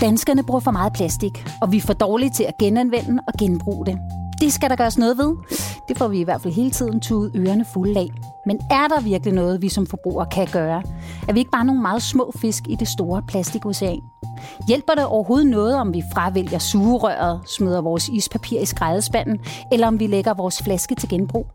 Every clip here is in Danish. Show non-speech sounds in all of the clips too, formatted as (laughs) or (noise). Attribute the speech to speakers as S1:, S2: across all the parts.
S1: Danskerne bruger for meget plastik, og vi er for dårlige til at genanvende og genbruge det. Det skal der gøres noget ved. Det får vi i hvert fald hele tiden tudet ørerne fulde af. Men er der virkelig noget, vi som forbrugere kan gøre? Er vi ikke bare nogle meget små fisk i det store plastikocean? Hjælper det overhovedet noget, om vi fravælger sugerøret, smider vores ispapir i skraldespanden, eller om vi lægger vores flaske til genbrug?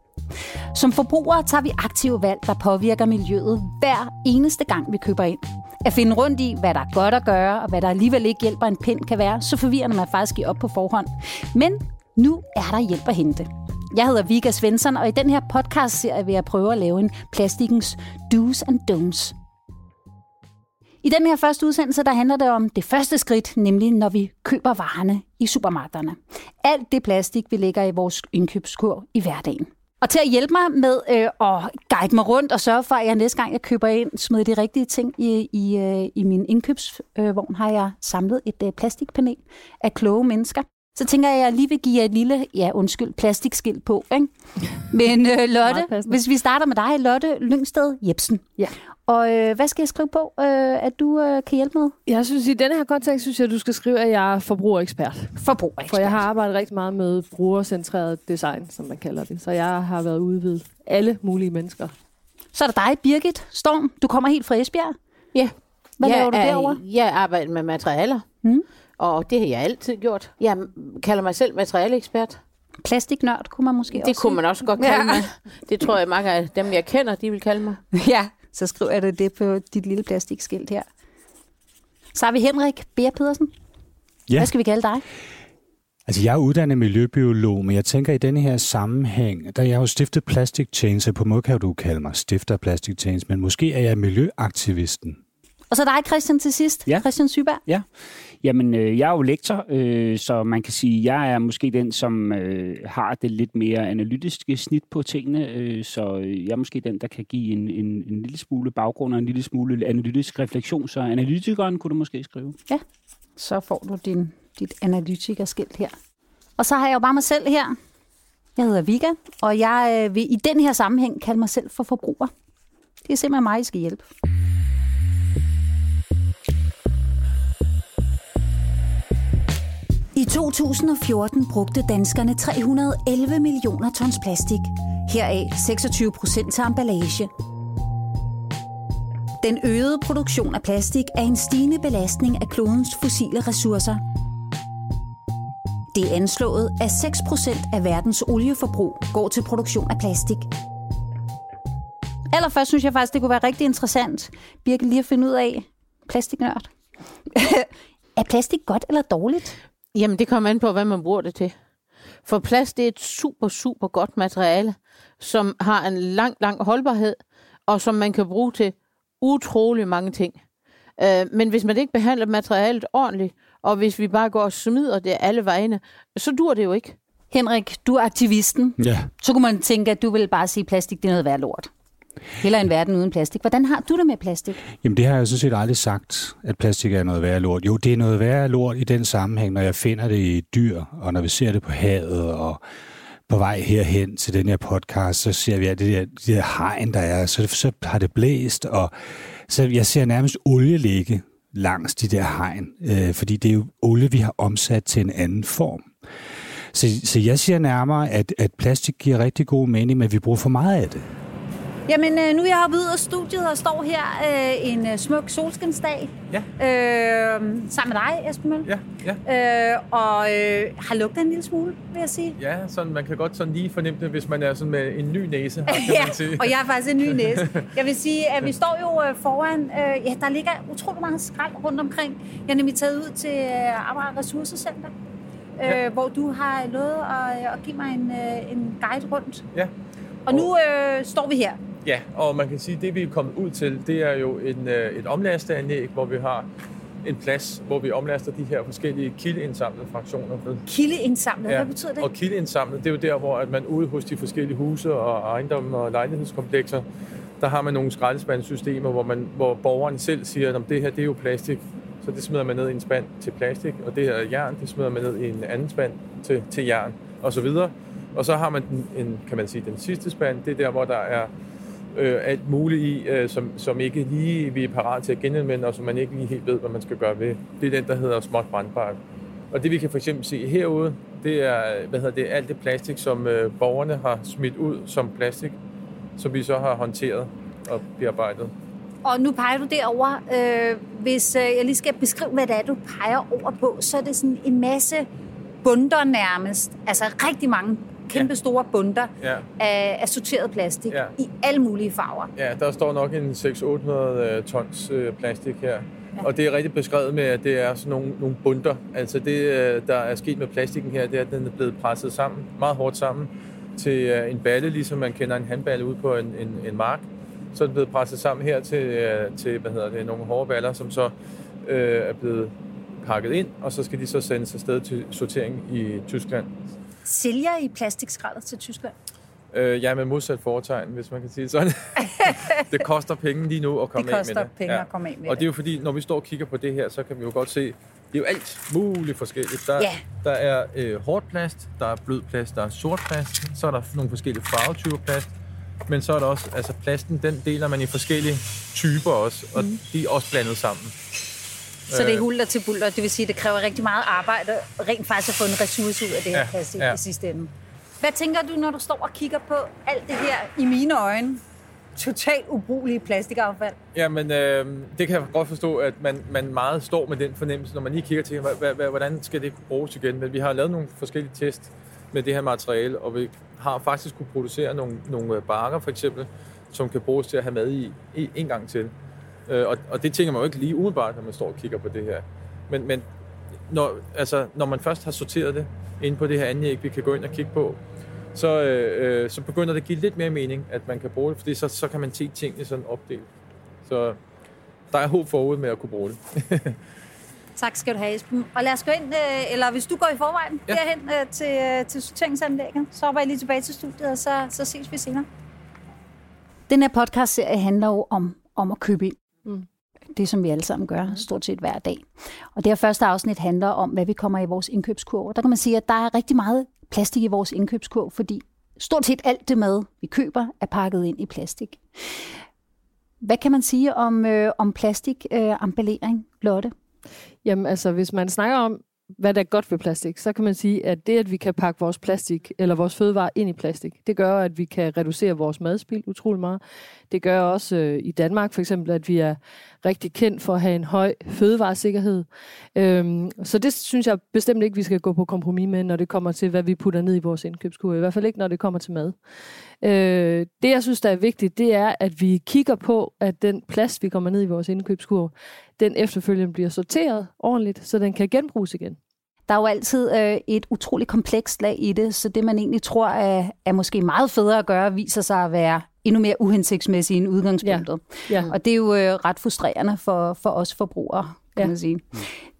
S1: Som forbrugere tager vi aktive valg, der påvirker miljøet hver eneste gang, vi køber ind. At finde rundt i, hvad der er godt at gøre, og hvad der alligevel ikke hjælper en pind kan være, så forvirrende man faktisk i op på forhånd. Men nu er der hjælp at hente. Jeg hedder Vika Svensson, og i den her podcast-serie vil jeg prøve at lave en plastikkens do's and don'ts. I den her første udsendelse, der handler det om det første skridt, nemlig når vi køber varerne i supermarkederne. Alt det plastik, vi lægger i vores indkøbskurv i hverdagen. Og til at hjælpe mig med øh, at guide mig rundt og sørge for, at jeg næste gang, jeg køber ind, smider de rigtige ting i, i, øh, i min indkøbsvogn, øh, har jeg samlet et øh, plastikpanel af kloge mennesker. Så tænker jeg, at jeg lige vil give jer et lille, ja undskyld, plastikskilt på. Ikke? Men øh, (laughs) Lotte, hvis vi starter med dig, Lotte Lyngsted Jebsen.
S2: Ja.
S1: Og øh, hvad skal jeg skrive på, øh, at du øh, kan hjælpe med?
S2: Jeg synes, i denne her kontekst, synes jeg, at du skal skrive, at jeg er forbrugerekspert.
S1: Forbrugerekspert.
S2: For jeg har arbejdet rigtig meget med brugercentreret design, som man kalder det. Så jeg har været ude ved alle mulige mennesker.
S1: Så er der dig, Birgit Storm. Du kommer helt fra Esbjerg.
S3: Ja.
S1: Hvad
S3: jeg
S1: laver du
S3: er,
S1: derovre?
S3: Jeg arbejder med materialer,
S1: Mm.
S3: Og det har jeg altid gjort. Jeg kalder mig selv materialeekspert.
S1: Plastiknørd, kunne man måske
S3: Det
S1: også
S3: kunne man også godt kalde
S1: Ja.
S3: mig. Det tror jeg, mange af dem, jeg kender, de vil kalde mig.
S1: Ja, så skriver jeg det, det på dit lille plastikskilt her. Så har vi Henrik Beer Pedersen.
S4: Ja.
S1: Hvad skal vi kalde dig?
S4: Altså, jeg er uddannet miljøbiolog, men jeg tænker i denne her sammenhæng, der jeg har jo stiftet Plastic Change, så på en måde kan du kalde mig stifter Plastic Change, men måske er jeg miljøaktivisten.
S1: Og så dig, Christian, til sidst.
S5: Ja.
S1: Christian Syberg.
S5: Jamen, øh, jeg er jo lektor, øh, så man kan sige, at jeg er måske den, som øh, har det lidt mere analytiske snit på tingene, øh, så øh, jeg er måske den, der kan give en, en, en lille smule baggrund og en lille smule analytisk refleksion, så analytikeren kunne du måske skrive.
S1: Så får du din, dit analytikerskilt her. Og så har jeg jo bare mig selv her. Jeg hedder Vika, og jeg øh, vil i den her sammenhæng kalde mig selv for forbruger. Det er simpelthen mig, I skal hjælpe. 2014 brugte danskerne 311 millioner tons plastik. Heraf 26 procent til emballage. Den øgede produktion af plastik er en stigende belastning af klodens fossile ressourcer. Det er anslået, at 6% af verdens olieforbrug går til produktion af plastik. Allerførst synes jeg faktisk, det kunne være rigtig interessant, Birke, lige at finde ud af, plastiknørd. (laughs) er plastik godt eller dårligt?
S3: Jamen, det kommer an på, hvad man bruger det til. For plast, det er et super, super godt materiale, som har en lang, lang holdbarhed, og som man kan bruge til utrolig mange ting. Øh, men hvis man ikke behandler materialet ordentligt, og hvis vi bare går og smider det alle vegne, så dur det jo ikke.
S1: Henrik, du er aktivisten.
S4: Ja.
S1: Så kunne man tænke, at du vil bare sige, at plastik det er noget værd lort. Heller en verden uden plastik. Hvordan har du det med plastik?
S4: Jamen, det har jeg sådan set aldrig sagt, at plastik er noget værre lort. Jo, det er noget værre lort i den sammenhæng, når jeg finder det i dyr, og når vi ser det på havet, og på vej herhen til den her podcast, så ser vi, at det der, det der hegn, der er, så, så har det blæst, og så jeg ser nærmest olie ligge langs de der hegn, øh, fordi det er jo olie, vi har omsat til en anden form. Så, så jeg siger nærmere, at, at plastik giver rigtig god mening, men vi bruger for meget af det.
S1: Jamen, øh, nu er jeg oppe ud af studiet og står her øh, en øh, smuk solskinsdag.
S6: Ja.
S1: Øh, sammen med dig, Esben Møl.
S6: Ja, ja.
S1: Øh, og øh, har lugtet en lille smule, vil jeg sige.
S6: Ja, sådan, man kan godt sådan lige fornemme det, hvis man er sådan med en ny næse. Kan (laughs)
S1: Ja,
S6: man sige.
S1: og jeg er faktisk en ny næse. (laughs) Jeg vil sige, at vi står jo øh, foran, øh, ja, der ligger utrolig meget skrald rundt omkring. Jeg er nemlig taget ud til øh, Arbejde Ressourcecenter, øh,
S6: Ja.
S1: hvor du har lovet at, at give mig en, en guide rundt.
S6: Ja.
S1: Og nu øh, står vi her.
S6: Ja, og man kan sige, at det vi er kommet ud til, det er jo en, øh, et omlasteanlæg, hvor vi har en plads, hvor vi omlaster de her forskellige kildeindsamlede fraktioner med.
S1: Kildeindsamlet, ja. hvad betyder det?
S6: Og kildeindsamlet, det er jo der, hvor at man ude hos de forskellige huse og ejendomme og lejlighedskomplekser, der har man nogle skraldespandssystemer, hvor, man, hvor borgeren selv siger, at det her det er jo plastik, så det smider man ned i en spand til plastik, og det her er jern, det smider man ned i en anden spand til, til jern, og så videre. Og så har man den, en, kan man sige, den sidste spand, det er der, hvor der er øh, alt muligt i, øh, som, som ikke lige vi er parat til at genanvende, og som man ikke lige helt ved, hvad man skal gøre ved. Det er den, der hedder småt brandbart. Og det vi kan for eksempel se herude, det er hvad hedder det, alt det plastik, som øh, borgerne har smidt ud som plastik, som vi så har håndteret og bearbejdet.
S1: Og nu peger du derover. Øh, hvis øh, jeg lige skal beskrive, hvad det er, du peger over på, så er det sådan en masse bunder nærmest. Altså rigtig mange kæmpe store bunter
S6: Ja.
S1: af, af sorteret plastik
S6: Ja.
S1: i alle mulige farver.
S6: Ja, der står nok en 600-800 tons øh, plastik her. Og det er rigtig beskrevet med, at det er sådan nogle, nogle bunter. Altså det, øh, der er sket med plastikken her, det er, at den er blevet presset sammen, meget hårdt sammen, til øh, en balle, ligesom man kender en handballe ude på en, en, en mark. Så er den blevet presset sammen her til, øh, til hvad hedder det, nogle hårde baller, som så øh, er blevet pakket ind, og så skal de så sendes afsted til sortering i Tyskland.
S1: Sælger I plastikskraldet til Tyskland?
S6: Øh, ja, med modsat foretegn, hvis man kan sige det sådan. (laughs) det koster penge lige nu at komme
S1: Det
S6: af
S1: koster
S6: med det.
S1: penge at komme af med
S6: Og det er
S1: det.
S6: jo fordi, når vi står og kigger på det her, så kan vi jo godt se, det er jo alt muligt forskelligt. Der,
S1: Ja.
S6: der er øh, hårdt plast, der er blød plast, der er sort plast, så er der nogle forskellige farvetyper plast, men så er der også, altså plasten, den deler man i forskellige typer også, og mm. de er også blandet sammen.
S1: Så det er
S6: Øh.
S1: hulter til bulter. Det vil sige, at det kræver rigtig meget arbejde rent faktisk at få en ressource ud af det her
S6: Ja,
S1: plastik
S6: ja.
S1: i sidste ende. Hvad tænker du, når du står og kigger på alt det her i mine øjne? Totalt ubrugelige plastikaffald.
S6: Jamen, øh, det kan jeg godt forstå, at man, man meget står med den fornemmelse, når man lige kigger til, hvordan skal det kunne bruges igen. Men vi har lavet nogle forskellige test med det her materiale, og vi har faktisk kunne producere nogle, nogle øh, bakker, for eksempel, som kan bruges til at have mad i, i en gang til. Øh, og, og det tænker man jo ikke lige umiddelbart, når man står og kigger på det her. Men, men når, altså, når man først har sorteret det inde på det her anlæg, vi kan gå ind og kigge på, så, øh, øh, så begynder det at give lidt mere mening, at man kan bruge det, fordi så, så kan man se tingene sådan opdelt. Så der er håb forud med at kunne bruge det. (laughs)
S1: Tak skal du have, Esben. Og lad os gå ind, øh, eller hvis du går i forvejen ja. Derhen øh, til, til sorteringsanlægget, så hopper jeg lige tilbage til studiet, og så, så ses vi senere. Den her podcast-serie handler jo om, om at købe ind.
S2: Mm.
S1: Det, som vi alle sammen gør, stort set hver dag. Og det her første afsnit handler om, hvad vi kommer i vores indkøbskurv. Der kan man sige, at der er rigtig meget plastik i vores indkøbskurv, fordi stort set alt det mad, vi køber, er pakket ind i plastik. Hvad kan man sige om, øh, om plastikemballering, øh, Lotte?
S2: Jamen altså, hvis man snakker om, hvad der er godt ved plastik, så kan man sige, at det, at vi kan pakke vores plastik eller vores fødevarer ind i plastik, det gør, at vi kan reducere vores madspil utrolig meget. Det gør også øh, i Danmark for eksempel, at vi er rigtig kendt for at have en høj fødevaresikkerhed. Øhm, så det synes jeg bestemt ikke, vi skal gå på kompromis med, når det kommer til, hvad vi putter ned i vores indkøbskur. I hvert fald ikke, når det kommer til mad. Øh, det, jeg synes, der er vigtigt, det er, at vi kigger på, at den plast, vi kommer ned i vores indkøbskur, den efterfølgende bliver sorteret ordentligt, så den kan genbruges igen.
S1: Der er jo altid øh, et utroligt komplekst lag i det, så det, man egentlig tror er, er måske meget federe at gøre, viser sig at være endnu mere uhensigtsmæssigt end udgangspunktet.
S2: Ja.
S1: Og det er jo øh, ret frustrerende for, for os forbrugere, kan
S2: Ja.
S1: man sige.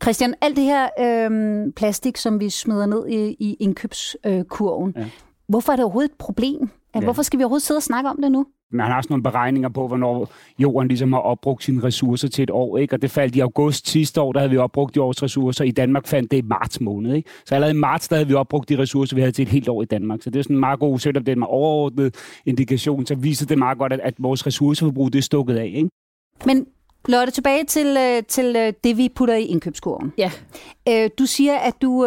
S1: Christian, alt det her øh, plastik, som vi smider ned i, i indkøbskurven,
S5: Ja.
S1: hvorfor er det overhovedet et problem?
S5: Ja.
S1: Hvorfor skal vi overhovedet sidde og snakke om det nu?
S5: Man har sådan nogle beregninger på, hvornår jorden ligesom har opbrugt sine ressourcer til et år. Ikke? Og det faldt i august sidste år, der havde vi opbrugt de års ressourcer. I Danmark fandt det i marts måned. Ikke? Så allerede i marts, der havde vi opbrugt de ressourcer, vi havde til et helt år i Danmark. Så det er sådan en meget god, selvom det er en meget overordnet indikation, så viser det meget godt, at, at vores ressourceforbrug det er stukket af. Ikke?
S1: Men Lotte, tilbage til, øh, til øh, det, vi putter i indkøbskurven.
S2: Ja.
S1: Øh, du siger, at du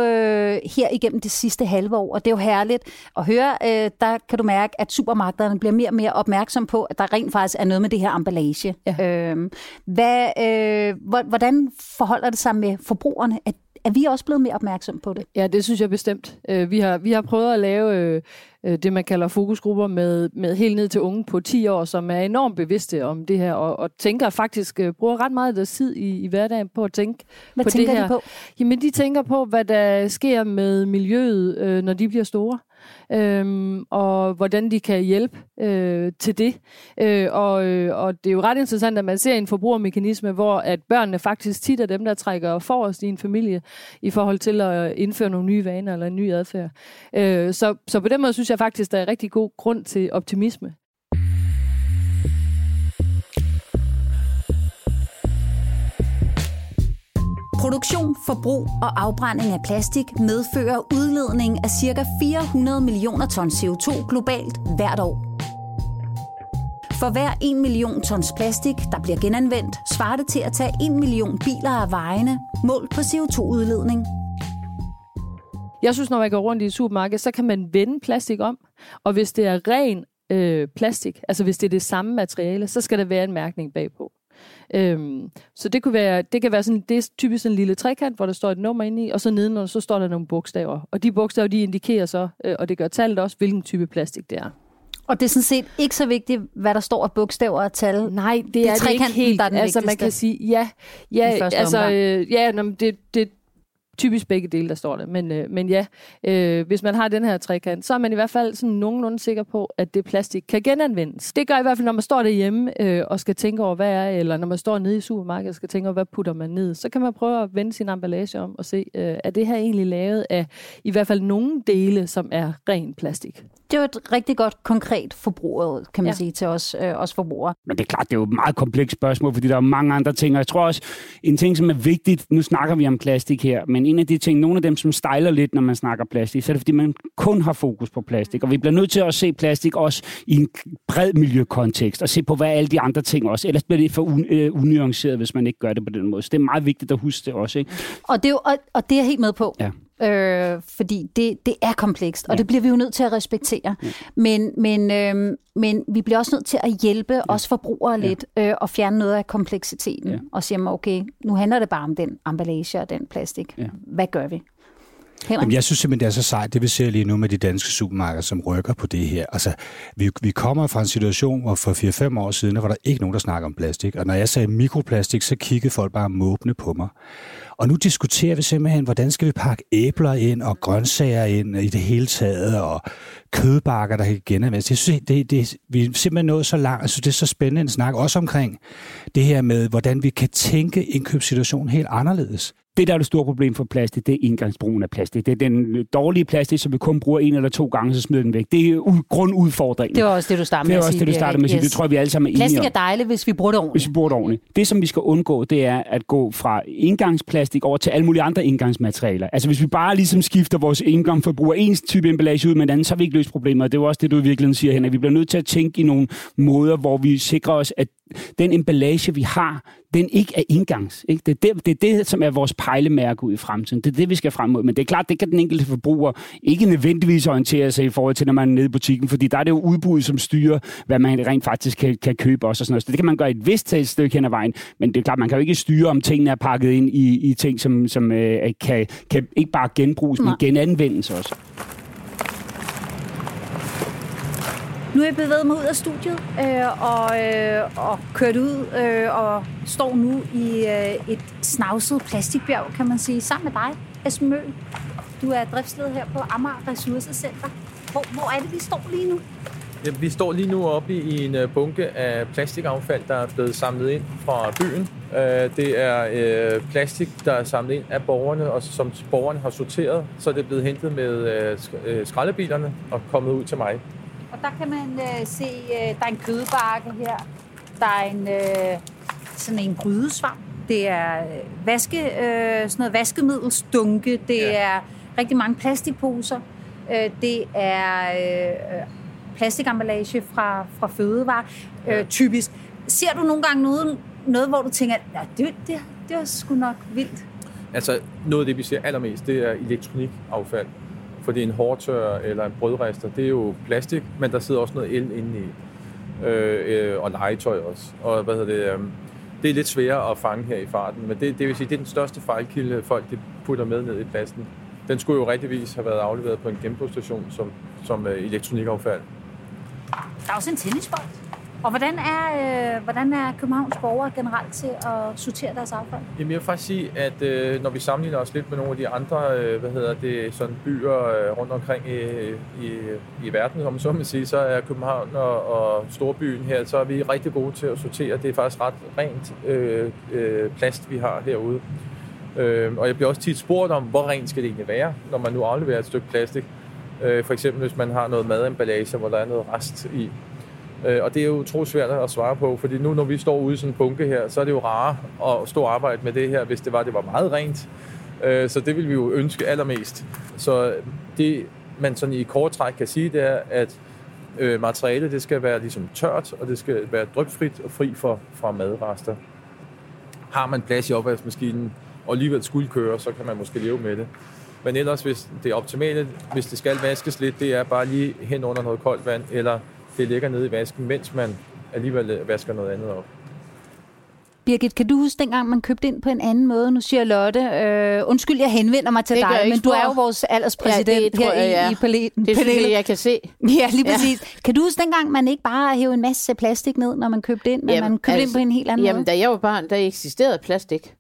S1: her igennem det sidste halve år, og det er jo herligt at høre, der kan du mærke, at supermarkederne bliver mere og mere opmærksom på, at der rent faktisk er noget med det her emballage.
S2: Ja.
S1: Øh, hvad, hvor- hvordan forholder det sig med forbrugerne? Er, vi også blevet mere opmærksom på det?
S2: Ja, det synes jeg bestemt. Vi har, vi har prøvet at lave øh, det, man kalder fokusgrupper med, med helt ned til unge på 10 år, som er enormt bevidste om det her, og, og tænker faktisk, øh, bruger ret meget af deres tid i, i hverdagen på at tænke
S1: Hvad
S2: på
S1: tænker
S2: det her.
S1: de på?
S2: Jamen, de tænker på, hvad der sker med miljøet, øh, når de bliver store. Øhm, og hvordan de kan hjælpe øh, til det. Øh, og, øh, og det er jo ret interessant, at man ser en forbrugermekanisme, hvor at børnene faktisk tit er dem, der trækker forrest i en familie i forhold til at indføre nogle nye vaner eller en ny adfærd. Øh, så, så på den måde synes jeg faktisk, der er rigtig god grund til optimisme.
S1: Produktion, forbrug og afbrænding af plastik medfører udledning af ca. 400 millioner ton CO2 globalt hvert år. For hver 1 million tons plastik, der bliver genanvendt, svarer det til at tage 1 million biler af vejene, målt på CO2-udledning.
S2: Jeg synes, når man går rundt i et supermarked, så kan man vende plastik om. Og hvis det er ren øh, plastik, altså hvis det er det samme materiale, så skal der være en mærkning bagpå. Øhm, så det, kunne være, det kan være sådan, det er typisk sådan en lille trekant, hvor der står et nummer inde i, og så nedenunder, så står der nogle bogstaver. Og de bogstaver, de indikerer så, øh, og det gør tallet også, hvilken type plastik det er.
S1: Og det er sådan set ikke så vigtigt, hvad der står af bogstaver og tal.
S2: Nej, det, det er, er det ikke helt.
S1: Der er den
S2: altså, man
S1: vigtigste.
S2: kan sige, ja, ja altså, øh, ja nå, det, det, typisk begge dele, der står det. Men, øh, men ja, øh, hvis man har den her trekant, så er man i hvert fald sådan nogenlunde sikker på, at det plastik kan genanvendes. Det gør i hvert fald, når man står derhjemme øh, og skal tænke over, hvad er, eller når man står nede i supermarkedet og skal tænke over, hvad putter man ned, så kan man prøve at vende sin emballage om og se, øh, er det her egentlig lavet af i hvert fald nogle dele, som er ren plastik.
S1: Det er jo et rigtig godt konkret forbruger, kan man ja. sige, til os, øh, os forbrugere.
S5: Men det er klart, det er jo et meget komplekst spørgsmål, fordi der er mange andre ting. Og jeg tror også, en ting, som er vigtigt, nu snakker vi om plastik her, men en af de ting, nogle af dem, som stejler lidt, når man snakker plastik, så er det, fordi man kun har fokus på plastik. Og vi bliver nødt til at se plastik også i en bred miljøkontekst, og se på, hvad alle de andre ting også. Ellers bliver det for un- øh, unuanceret, hvis man ikke gør det på den måde. Så det er meget vigtigt at huske det også. Ikke?
S1: Og, det er jo, og, og det er jeg helt med på.
S5: Ja.
S1: Øh, fordi det, det er komplekst, og ja. det bliver vi jo nødt til at respektere. Ja. Men, men, øh, men vi bliver også nødt til at hjælpe ja. os forbrugere ja. lidt øh, og fjerne noget af kompleksiteten. Ja. Og sige, okay, nu handler det bare om den emballage og den plastik. Ja. Hvad gør vi?
S4: Jamen, jeg synes simpelthen, det er så sejt, det vi ser lige nu med de danske supermarkeder, som rykker på det her. Altså, vi, vi kommer fra en situation, hvor for 4-5 år siden, var der ikke nogen, der snakker om plastik. Og når jeg sagde mikroplastik, så kiggede folk bare måbne på mig. Og nu diskuterer vi simpelthen, hvordan skal vi pakke æbler ind og grøntsager ind i det hele taget, og kødbakker, der kan genanvendes. Jeg synes, det, det, vi er simpelthen nået så langt. Jeg synes, det er så spændende en snak, også omkring det her med, hvordan vi kan tænke indkøbssituationen helt anderledes.
S5: Det, der er det store problem for plastik, det er indgangsbrugen af plastik. Det er den dårlige plastik, som vi kun bruger en eller to gange, så smider den væk. Det er grundudfordringen.
S1: Det var også det, du startede
S5: med
S1: at sige.
S5: Det er også det, du startede med at sige. Det tror jeg, vi alle sammen er enige
S1: Plastik er dejligt, hvis vi bruger det ordentligt.
S5: Hvis vi bruger det ordentligt. Det, som vi skal undgå, det er at gå fra indgangsplastik over til alle mulige andre indgangsmaterialer. Altså, hvis vi bare ligesom skifter vores indgangsforbrug af en type emballage ud med en anden, så har vi ikke løst problemet. Det er jo også det, du i virkeligheden siger, Henrik. Vi bliver nødt til at tænke i nogle måder, hvor vi sikrer os, at den emballage, vi har, den ikke er indgangs. Ikke? Det, er det, det er det, som er vores pejlemærke ud i fremtiden. Det er det, vi skal frem mod. Men det er klart, det kan den enkelte forbruger ikke nødvendigvis orientere sig i forhold til, når man er nede i butikken, fordi der er det jo udbuddet, som styrer, hvad man rent faktisk kan, kan købe også. Og sådan noget. Så det kan man gøre et vist et stykke hen ad vejen, men det er klart, man kan jo ikke styre, om tingene er pakket ind i, i ting, som, som øh, kan, kan ikke bare genbruges, Nej. men genanvendes også.
S1: Nu er jeg bevæget mig ud af studiet øh, og, øh, og kørt ud øh, og står nu i øh, et snavset plastikbjerg, kan man sige, sammen med dig, Esben Møl. Du er driftsleder her på Amager Ressourcecenter. Hvor, hvor er det, vi står lige nu?
S6: Ja, vi står lige nu oppe i en øh, bunke af plastikaffald, der er blevet samlet ind fra byen. Øh, det er øh, plastik, der er samlet ind af borgerne, og som borgerne har sorteret, så er det blevet hentet med skraldebilerne og kommet ud til mig.
S1: Og der kan man øh, se, øh, der er en kødbakke her. Der er en, øh, sådan en brydesvamp. Det er øh, vaske, øh, sådan noget vaskemiddelsdunke. Det ja. er rigtig mange plastikposer. Øh, det er øh, plastikemballage fra, fra fødevarer, øh, typisk. Ser du nogle gange noget, noget hvor du tænker, ja, det, det, det er sgu nok vildt?
S6: Altså, noget af det, vi ser allermest, det er elektronikaffald. Fordi en hårdtør eller en brødrester, det er jo plastik, men der sidder også noget el inde i. Øh, øh, og legetøj også. Og hvad hedder det, øh, det er lidt sværere at fange her i farten, men det, det vil sige, det er den største fejlkilde, folk de putter med ned i plasten. Den skulle jo rigtigvis have været afleveret på en genbrugsstation som, som øh, elektronikaffald.
S1: Der er også en tennisbold. Og hvordan er, øh, hvordan er Københavns borgere generelt til at sortere deres affald?
S6: Jamen jeg vil faktisk sige, at øh, når vi sammenligner os lidt med nogle af de andre øh, hvad hedder det, sådan byer øh, rundt omkring i, i, i verden, som så man sige, så er København og, og Storbyen her, så er vi rigtig gode til at sortere. Det er faktisk ret rent øh, øh, plast, vi har herude. Øh, og jeg bliver også tit spurgt om, hvor rent skal det egentlig være, når man nu afleverer et stykke plastik. Øh, for eksempel hvis man har noget mademballage, hvor der er noget rest i, Øh, og det er jo utroligt svært at svare på, fordi nu når vi står ude i sådan en bunke her, så er det jo rare at stå og arbejde med det her, hvis det var, det var meget rent. Øh, så det vil vi jo ønske allermest. Så det, man sådan i kort træk kan sige, det er, at øh, materialet det skal være ligesom tørt, og det skal være drøbfrit og fri for, fra madrester. Har man plads i opvaskemaskinen, og alligevel skulle køre, så kan man måske leve med det. Men ellers, hvis det er optimale, hvis det skal vaskes lidt, det er bare lige hen under noget koldt vand, eller det ligger nede i vasken, mens man alligevel vasker noget andet op.
S1: Birgit, kan du huske dengang, man købte ind på en anden måde? Nu siger Lotte, øh, undskyld, jeg henvender mig til
S3: Det
S1: dig,
S3: jeg
S1: men du er jo vores alderspræsident
S3: Ja, det
S1: her
S3: jeg,
S1: i,
S3: ja.
S1: i palæten.
S3: Det er fordi, jeg kan se. (laughs)
S1: Ja, lige præcis. Ja. Kan du huske dengang, man ikke bare hævde en masse plastik ned, når man købte ind, men
S3: Jamen,
S1: man købte altså, ind på en helt anden
S3: Jamen,
S1: måde?
S3: da jeg var barn, der eksisterede plastik.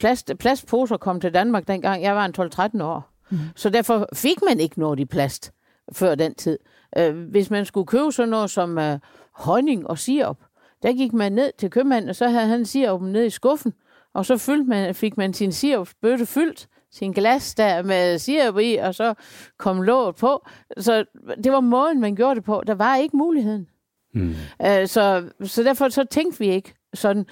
S3: Plast, plastposer kom til Danmark dengang, jeg var en 12-13 år. Mm. Så derfor fik man ikke noget i plast før den tid. Øh, hvis man skulle købe sådan noget som øh, honning og sirup, der gik man ned til købmanden, og så havde han sirupen ned i skuffen, og så fyldte man, fik man sin sirupsbøtte fyldt, sin glas der med sirup i, og så kom låget på. Så det var måden, man gjorde det på. Der var ikke muligheden.
S4: Mm.
S3: Øh, så, så derfor så tænkte vi ikke sådan.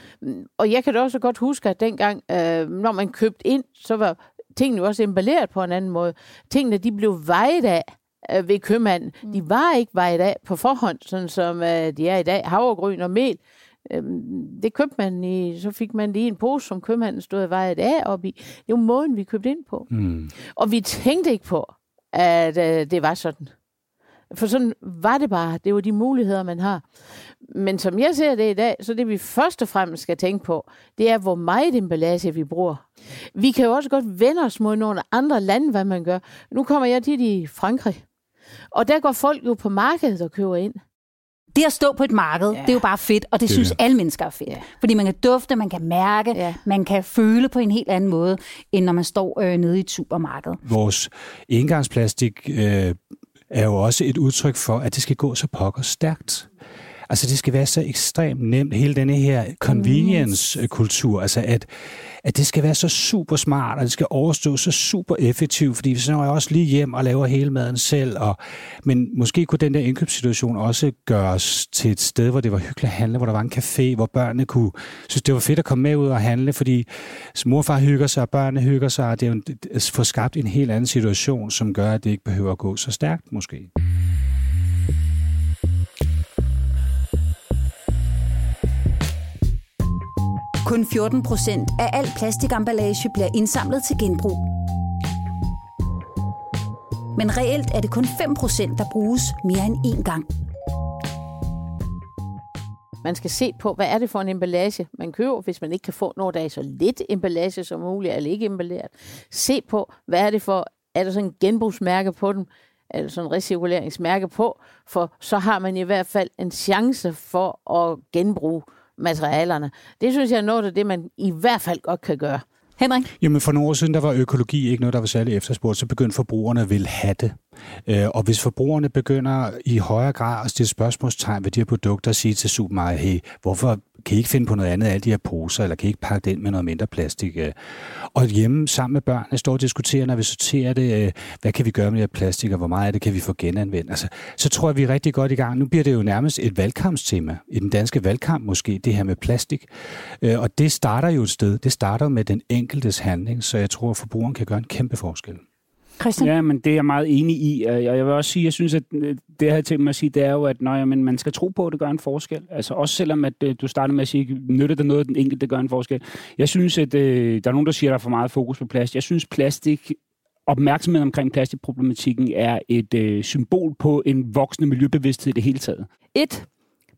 S3: Og jeg kan da også godt huske, at dengang, øh, når man købte ind, så var tingene jo også emballeret på en anden måde. Tingene, de blev vejet af øh, ved købmanden. Mm. De var ikke vejet af på forhånd, sådan som øh, de er i dag. Havregryn og mel, øh, det købte man i, så fik man lige en pose, som købmanden stod og vejet af op i. Det var måden, vi købte ind på.
S4: Mm.
S3: Og vi tænkte ikke på, at øh, det var sådan. For sådan var det bare. Det var de muligheder, man har. Men som jeg ser det i dag, så det vi først og fremmest skal tænke på, det er, hvor meget emballage vi bruger. Vi kan jo også godt vende os mod nogle andre lande, hvad man gør. Nu kommer jeg tit i Frankrig. Og der går folk jo på markedet og køber ind.
S1: Det at stå på et marked, ja. det er jo bare fedt, og det,
S4: Det
S1: synes
S4: det.
S1: alle mennesker er fedt. Ja. Fordi man kan dufte, man kan mærke,
S3: Ja.
S1: man kan føle på en helt anden måde, end når man står øh, nede i et supermarked.
S4: Vores engangsplastik øh, er jo også et udtryk for, at det skal gå så pokker stærkt. Altså det skal være så ekstremt nemt, hele denne her convenience-kultur, altså at, at det skal være så super smart, og det skal overstå så super effektivt, fordi så når jeg også lige hjem og laver hele maden selv, og, men måske kunne den der indkøbssituation også gøres til et sted, hvor det var hyggeligt at handle, hvor der var en café, hvor børnene kunne synes, det var fedt at komme med ud og handle, fordi mor og far hygger sig, og børnene hygger sig, og det er jo en- at få skabt en helt anden situation, som gør, at det ikke behøver at gå så stærkt måske.
S1: Kun 14 procent af al plastikemballage bliver indsamlet til genbrug. Men reelt er det kun 5 procent, der bruges mere end én gang.
S3: Man skal se på, hvad er det for en emballage, man køber, hvis man ikke kan få noget, der er så lidt emballage som muligt, eller ikke emballeret. Se på, hvad er det for, er der sådan en genbrugsmærke på dem, eller sådan en recirkuleringsmærke på, for så har man i hvert fald en chance for at genbruge materialerne. Det synes jeg er noget af det, man i hvert fald godt kan gøre.
S1: Henrik?
S4: Jamen for nogle år siden, der var økologi ikke noget, der var særlig efterspurgt, så begyndte forbrugerne at ville have det. Øh, Og hvis forbrugerne begynder i højere grad at stille spørgsmålstegn ved de her produkter og sige til supermarkedet, hey, hvorfor kan I ikke finde på noget andet af alle de her poser, eller kan I ikke pakke det ind med noget mindre plastik? Øh, og hjemme sammen med børnene står og diskuterer, når vi sorterer det, øh, hvad kan vi gøre med det her plastik, og hvor meget af det kan vi få genanvendt? Altså, så tror jeg, vi er rigtig godt i gang. Nu bliver det jo nærmest et valgkampstema, i den danske valgkamp måske, det her med plastik. Øh, og det starter jo et sted. Det starter med den enkeltes handling, så jeg tror, at forbrugeren kan gøre en kæmpe forskel.
S1: Christian?
S5: Ja, men det er jeg meget enig i. Og jeg vil også sige, jeg synes, at øh, det, jeg havde tænkt mig at sige, det er jo, at nej, men man skal tro på, at det gør en forskel. Altså også selvom, at øh, du starter med at sige, nytter det noget, at den enkelte gør en forskel. Jeg synes, at øh, der er nogen, der siger, at der er for meget fokus på plast. Jeg synes, plastik opmærksomhed omkring plastikproblematikken er et øh, symbol på en voksende miljøbevidsthed i det hele taget.
S2: Et,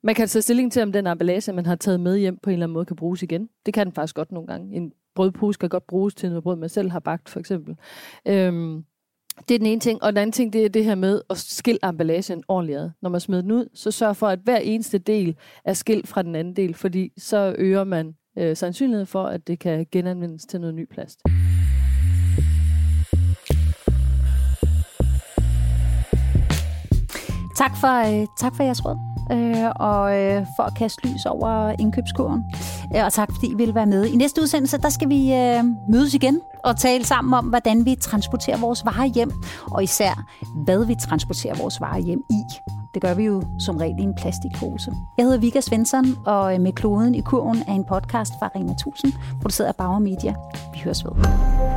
S2: man kan tage stilling til, om den emballage, man har taget med hjem, på en eller anden måde kan bruges igen. Det kan den faktisk godt nogle gange. En brødpose kan godt bruges til noget brød, man selv har bagt, for eksempel. Øhm, det er den ene ting. Og den anden ting, det er det her med at skille emballagen ordentligt ad. Når man smider den ud, så sørg for, at hver eneste del er skilt fra den anden del, fordi så øger man øh, sandsynligheden for, at det kan genanvendes til noget ny plast.
S1: Tak for, øh, tak for jeres råd, øh, og øh, for at kaste lys over indkøbskurven. Øh, og tak fordi I vil være med. I næste udsendelse, der skal vi øh, mødes igen og tale sammen om, hvordan vi transporterer vores varer hjem, og især, hvad vi transporterer vores varer hjem i. Det gør vi jo som regel i en plastikpose. Jeg hedder Vika Svensson, og øh, med kloden i kurven er en podcast fra Rema 1000, produceret af Bauer Media. Vi høres ved.